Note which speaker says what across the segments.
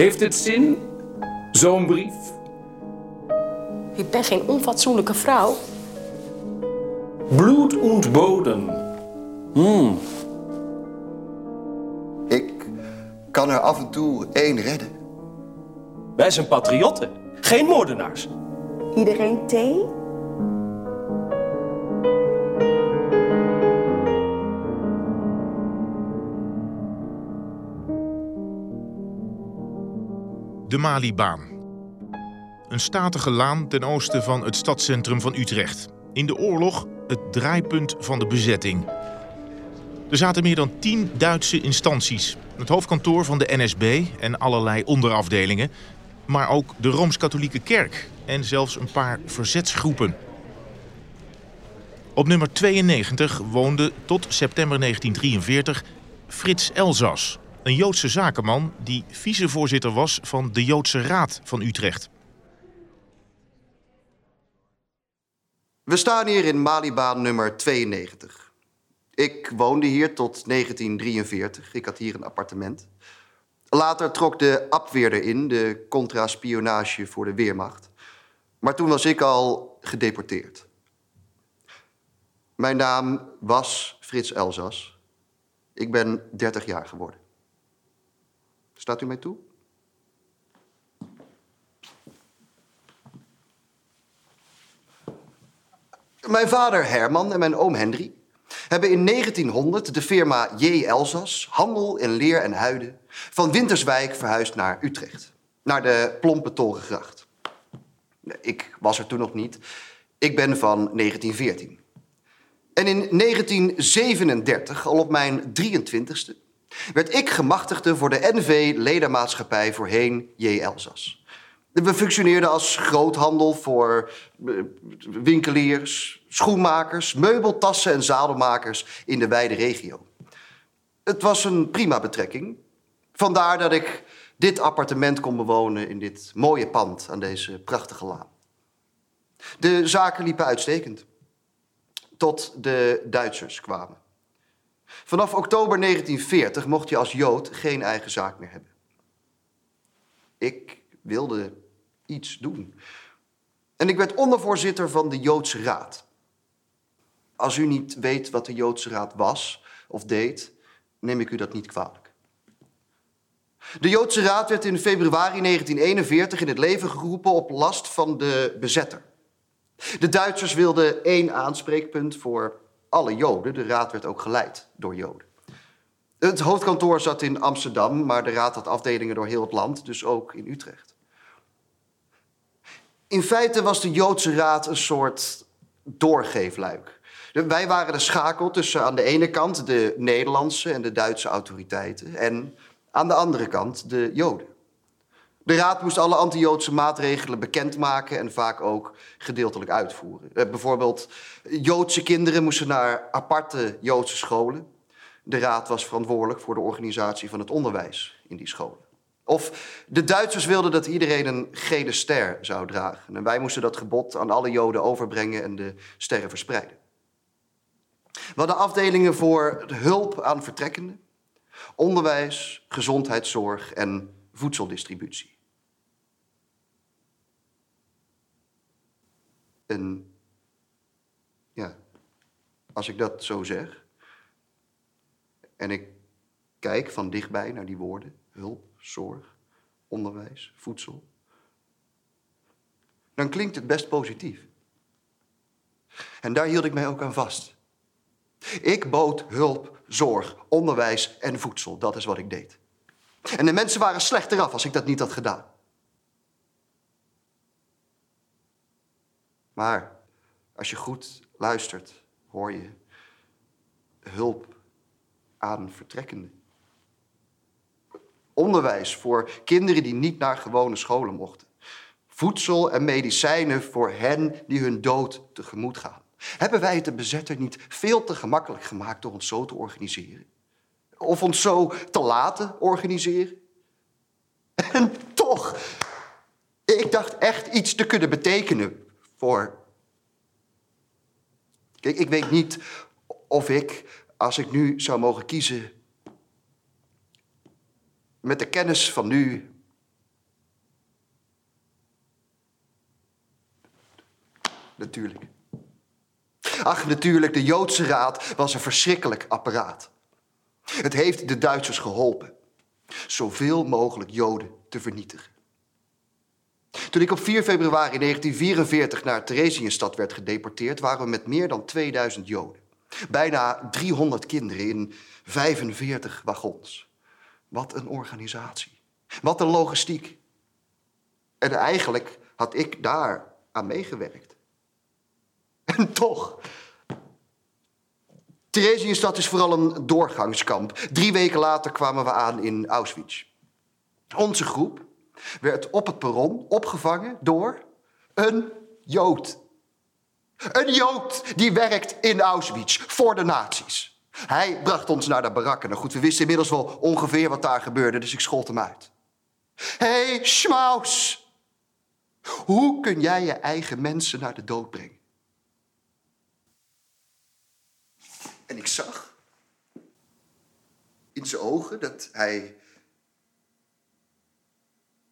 Speaker 1: Heeft het zin? Zo'n brief?
Speaker 2: Ik ben geen onfatsoenlijke vrouw.
Speaker 1: Bloed und Boden. Hmm.
Speaker 3: Ik kan er af en toe één redden.
Speaker 4: Wij zijn patriotten, geen moordenaars.
Speaker 5: Iedereen thee?
Speaker 6: De Malibaan. Een statige laan ten oosten van het stadscentrum van Utrecht. In de oorlog het draaipunt van de bezetting. Er zaten meer dan tien Duitse instanties. Het hoofdkantoor van de NSB en allerlei onderafdelingen. Maar ook de Rooms-Katholieke Kerk en zelfs een paar verzetsgroepen. Op nummer 92 woonde tot september 1943 Frits Elzas, een Joodse zakenman die vicevoorzitter was van de Joodse Raad van Utrecht.
Speaker 3: We staan hier in Malibaan nummer 92. Ik woonde hier tot 1943. Ik had hier een appartement. Later trok de Abweer erin, de contraspionage voor de Weermacht. Maar toen was ik al gedeporteerd. Mijn naam was Frits Elzas. Ik ben 30 jaar geworden. Staat u mij toe? Mijn vader Herman en mijn oom Henry hebben in 1900 de firma J. Elzas, handel in leer en huiden, van Winterswijk verhuisd naar Utrecht. Naar de Plompe. Ik was er toen nog niet. Ik ben van 1914. En in 1937, al op mijn 23ste, werd ik gemachtigde voor de NV-ledenmaatschappij voorheen J. Elzas. We functioneerden als groothandel voor eh, winkeliers, schoenmakers, meubeltassen en zadelmakers in de wijde regio. Het was een prima betrekking. Vandaar dat ik dit appartement kon bewonen in dit mooie pand aan deze prachtige laan. De zaken liepen uitstekend. Tot de Duitsers kwamen. Vanaf oktober 1940 mocht je als Jood geen eigen zaak meer hebben. Ik wilde iets doen. En ik werd ondervoorzitter van de Joodse Raad. Als u niet weet wat de Joodse Raad was of deed, neem ik u dat niet kwalijk. De Joodse Raad werd in februari 1941 in het leven geroepen op last van de bezetter. De Duitsers wilden één aanspreekpunt voor alle Joden. De raad werd ook geleid door Joden. Het hoofdkantoor zat in Amsterdam, maar de raad had afdelingen door heel het land, dus ook in Utrecht. In feite was de Joodse Raad een soort doorgeefluik. Wij waren de schakel tussen aan de ene kant de Nederlandse en de Duitse autoriteiten en aan de andere kant de Joden. De Raad moest alle anti-Joodse maatregelen bekendmaken en vaak ook gedeeltelijk uitvoeren. Eh, bijvoorbeeld, Joodse kinderen moesten naar aparte Joodse scholen. De Raad was verantwoordelijk voor de organisatie van het onderwijs in die scholen. Of de Duitsers wilden dat iedereen een gele ster zou dragen. En wij moesten dat gebod aan alle Joden overbrengen en de sterren verspreiden. We hadden afdelingen voor hulp aan vertrekkenden, onderwijs, gezondheidszorg en voedseldistributie. En ja, als ik dat zo zeg en ik kijk van dichtbij naar die woorden, hulp, zorg, onderwijs, voedsel, dan klinkt het best positief. En daar hield ik mij ook aan vast. Ik bood hulp, zorg, onderwijs en voedsel. Dat is wat ik deed. En de mensen waren slechter af als ik dat niet had gedaan. Maar als je goed luistert, hoor je hulp aan vertrekkenden. Onderwijs voor kinderen die niet naar gewone scholen mochten. Voedsel en medicijnen voor hen die hun dood tegemoet gaan. Hebben wij het de bezetter niet veel te gemakkelijk gemaakt door ons zo te organiseren? of ons zo te laten organiseren. En toch, ik dacht echt iets te kunnen betekenen voor. Kijk, ik weet niet of ik, als ik nu zou mogen kiezen, met de kennis van nu. Natuurlijk. Ach, natuurlijk, de Joodse Raad was een verschrikkelijk apparaat. Het heeft de Duitsers geholpen zoveel mogelijk Joden te vernietigen. Toen ik op 4 februari 1944 naar Theresienstad werd gedeporteerd, waren we met meer dan 2000 Joden. Bijna 300 kinderen in 45 wagons. Wat een organisatie. Wat een logistiek. En eigenlijk had ik daar aan meegewerkt. En toch. Theresienstadt is vooral een doorgangskamp. Drie weken later kwamen we aan in Auschwitz. Onze groep werd op het perron opgevangen door een Jood. Een Jood die werkt in Auschwitz voor de nazi's. Hij bracht ons naar de barakken. Nou goed, we wisten inmiddels wel ongeveer wat daar gebeurde, dus ik schold hem uit. Hé, hey, Schmaus! Hoe kun jij je eigen mensen naar de dood brengen? En ik zag in zijn ogen dat hij.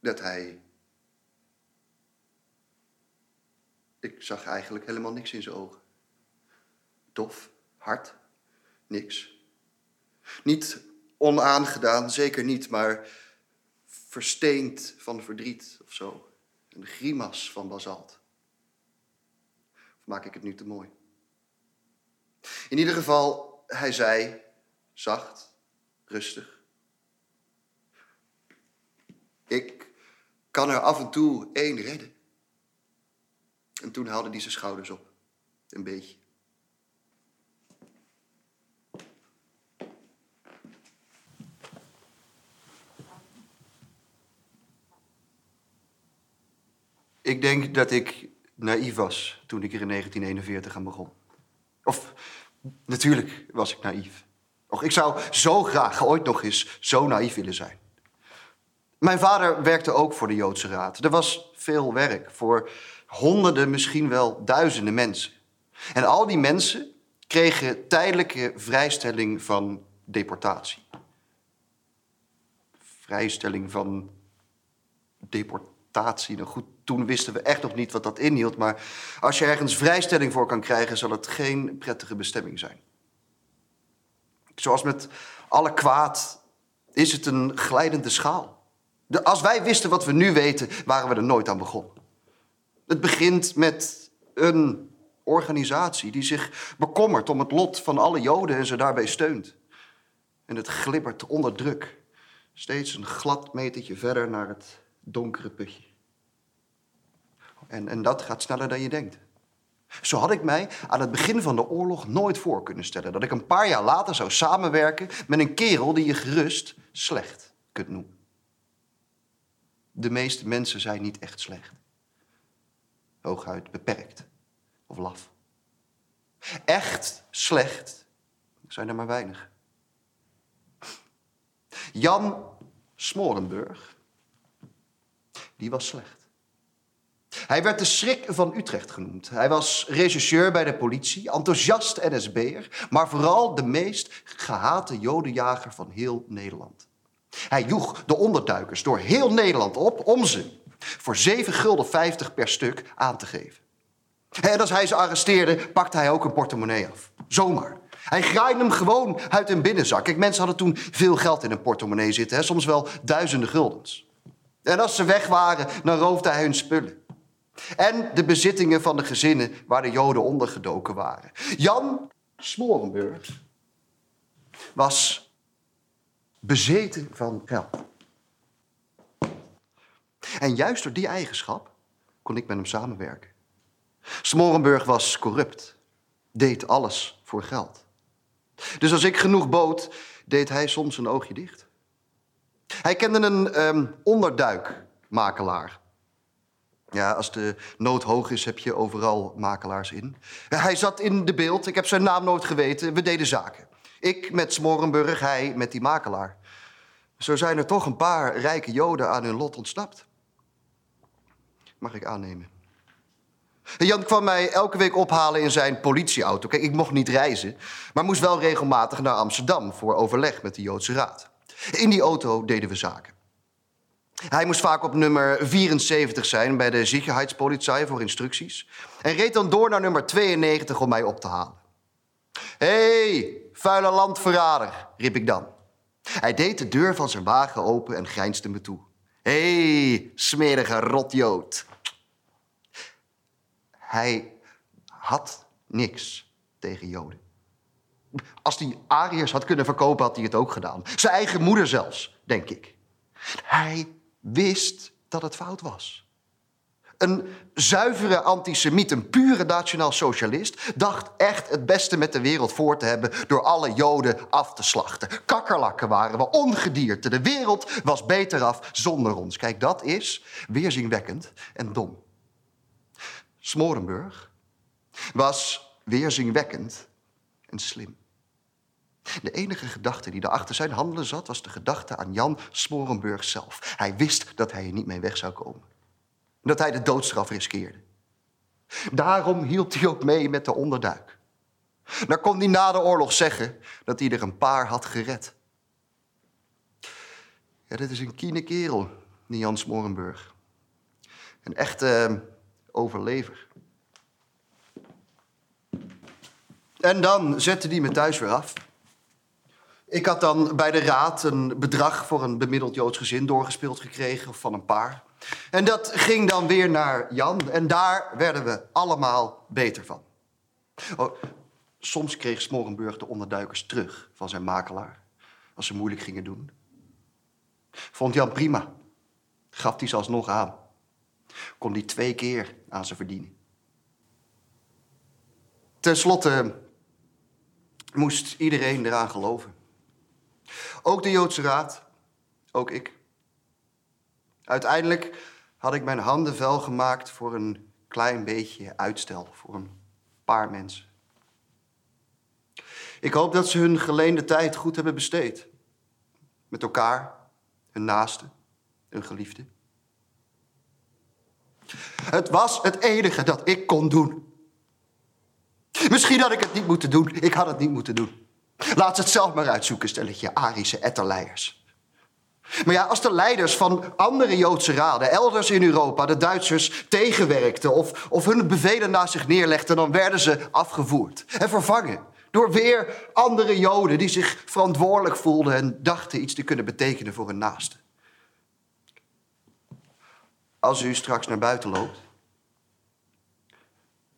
Speaker 3: dat hij. Ik zag eigenlijk helemaal niks in zijn ogen. Dof, hard, niks. Niet onaangedaan, zeker niet, maar versteend van verdriet of zo. Een grimas van basalt. Of maak ik het nu te mooi? In ieder geval, hij zei, zacht, rustig. Ik kan er af en toe één redden. En toen haalde hij zijn schouders op. Een beetje. Ik denk dat ik naïef was toen ik er in 1941 aan begon. Of natuurlijk was ik naïef. Och, ik zou zo graag ooit nog eens zo naïef willen zijn. Mijn vader werkte ook voor de Joodse Raad. Er was veel werk voor honderden, misschien wel duizenden mensen. En al die mensen kregen tijdelijke vrijstelling van deportatie. Vrijstelling van deportatie. Nou goed, toen wisten we echt nog niet wat dat inhield. Maar als je ergens vrijstelling voor kan krijgen, zal het geen prettige bestemming zijn. Zoals met alle kwaad is het een glijdende schaal. Als wij wisten wat we nu weten, waren we er nooit aan begonnen. Het begint met een organisatie die zich bekommert om het lot van alle Joden en ze daarbij steunt. En het glibbert onder druk. Steeds een glad metertje verder naar het donkere putje. En, en dat gaat sneller dan je denkt. Zo had ik mij aan het begin van de oorlog nooit voor kunnen stellen dat ik een paar jaar later zou samenwerken met een kerel die je gerust slecht kunt noemen. De meeste mensen zijn niet echt slecht. Hooguit beperkt of laf. Echt slecht zijn er maar weinig. Jan Smorenburg, die was slecht. Hij werd de schrik van Utrecht genoemd. Hij was regisseur bij de politie, enthousiast NSB'er, maar vooral de meest gehate jodenjager van heel Nederland. Hij joeg de onderduikers door heel Nederland op om ze voor 7 gulden 50 per stuk aan te geven. En als hij ze arresteerde, pakte hij ook een portemonnee af. Zomaar. Hij graaide hem gewoon uit een binnenzak. Kijk, mensen hadden toen veel geld in een portemonnee zitten, hè? soms wel duizenden guldens. En als ze weg waren, dan roofde hij hun spullen. En de bezittingen van de gezinnen waar de Joden ondergedoken waren. Jan Smorenburg was bezeten van geld. En juist door die eigenschap kon ik met hem samenwerken. Smorenburg was corrupt, deed alles voor geld. Dus als ik genoeg bood, deed hij soms een oogje dicht. Hij kende een um, onderduikmakelaar. Ja, als de nood hoog is, heb je overal makelaars in. Hij zat in de beeld, ik heb zijn naam nooit geweten. We deden zaken. Ik met Smorenburg, hij met die makelaar. Zo zijn er toch een paar rijke Joden aan hun lot ontsnapt. Mag ik aannemen. Jan kwam mij elke week ophalen in zijn politieauto. Kijk, ik mocht niet reizen, maar moest wel regelmatig naar Amsterdam voor overleg met de Joodse Raad. In die auto deden we zaken. Hij moest vaak op nummer 74 zijn bij de ziekenheidspolitie voor instructies. En reed dan door naar nummer 92 om mij op te halen. Hé, hey, vuile landverrader, riep ik dan. Hij deed de deur van zijn wagen open en grijnsde me toe. Hé, hey, smerige rotjood. Hij had niks tegen Joden. Als hij Ariërs had kunnen verkopen, had hij het ook gedaan. Zijn eigen moeder zelfs, denk ik. Hij wist dat het fout was. Een zuivere antisemiet, een pure nationaal socialist, dacht echt het beste met de wereld voor te hebben door alle Joden af te slachten. Kakkerlakken waren we, ongedierte. De wereld was beter af zonder ons. Kijk, dat is weerzinwekkend en dom. Smorenburg was weerzinwekkend en slim. De enige gedachte die achter zijn handelen zat, was de gedachte aan Jan Smorenburg zelf. Hij wist dat hij er niet mee weg zou komen. Dat hij de doodstraf riskeerde. Daarom hield hij ook mee met de onderduik. Dan kon hij na de oorlog zeggen dat hij er een paar had gered. Ja, dit is een kiene kerel, die Jan Smorenburg. Een echte uh, overlever. En dan zette hij me thuis weer af. Ik had dan bij de raad een bedrag voor een bemiddeld Joods gezin doorgespeeld gekregen, van een paar. En dat ging dan weer naar Jan en daar werden we allemaal beter van. Oh, soms kreeg Smorenburg de onderduikers terug van zijn makelaar, als ze moeilijk gingen doen. Vond Jan prima, gaf hij ze alsnog aan. Kon hij twee keer aan ze verdienen. Ten slotte moest iedereen eraan geloven. Ook de Joodse Raad, ook ik. Uiteindelijk had ik mijn handen vuil gemaakt voor een klein beetje uitstel, voor een paar mensen. Ik hoop dat ze hun geleende tijd goed hebben besteed. Met elkaar, hun naasten, hun geliefden. Het was het enige dat ik kon doen. Misschien had ik het niet moeten doen. Ik had het niet moeten doen. Laat ze het zelf maar uitzoeken, stelletje Arische etterleiers. Maar ja, als de leiders van andere Joodse raden elders in Europa de Duitsers tegenwerkten of, of hun bevelen naast zich neerlegden, dan werden ze afgevoerd en vervangen door weer andere Joden die zich verantwoordelijk voelden en dachten iets te kunnen betekenen voor hun naasten. Als u straks naar buiten loopt,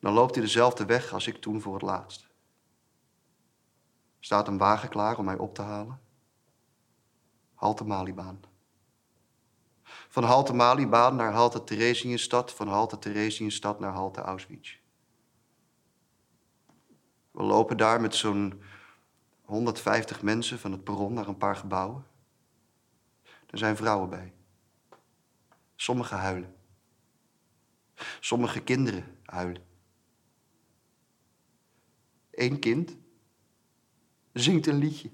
Speaker 3: dan loopt u dezelfde weg als ik toen voor het laatst. Staat een wagen klaar om mij op te halen? Halte Malibaan. Van Halte Malibaan naar Halte Theresienstad, van Halte Theresienstad naar Halte Auschwitz. We lopen daar met zo'n 150 mensen van het perron naar een paar gebouwen. Er zijn vrouwen bij. Sommige huilen. Sommige kinderen huilen. Eén kind zingt een liedje.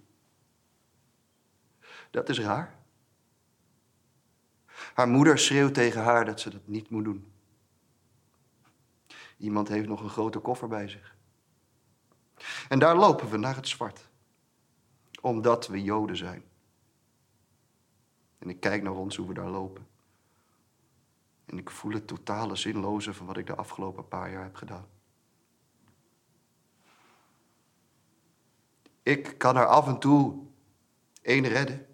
Speaker 3: Dat is raar. Haar moeder schreeuwt tegen haar dat ze dat niet moet doen. Iemand heeft nog een grote koffer bij zich. En daar lopen we naar het zwart. Omdat we Joden zijn. En ik kijk naar ons hoe we daar lopen. En ik voel het totale zinloze van wat ik de afgelopen paar jaar heb gedaan. Ik kan er af en toe één redden.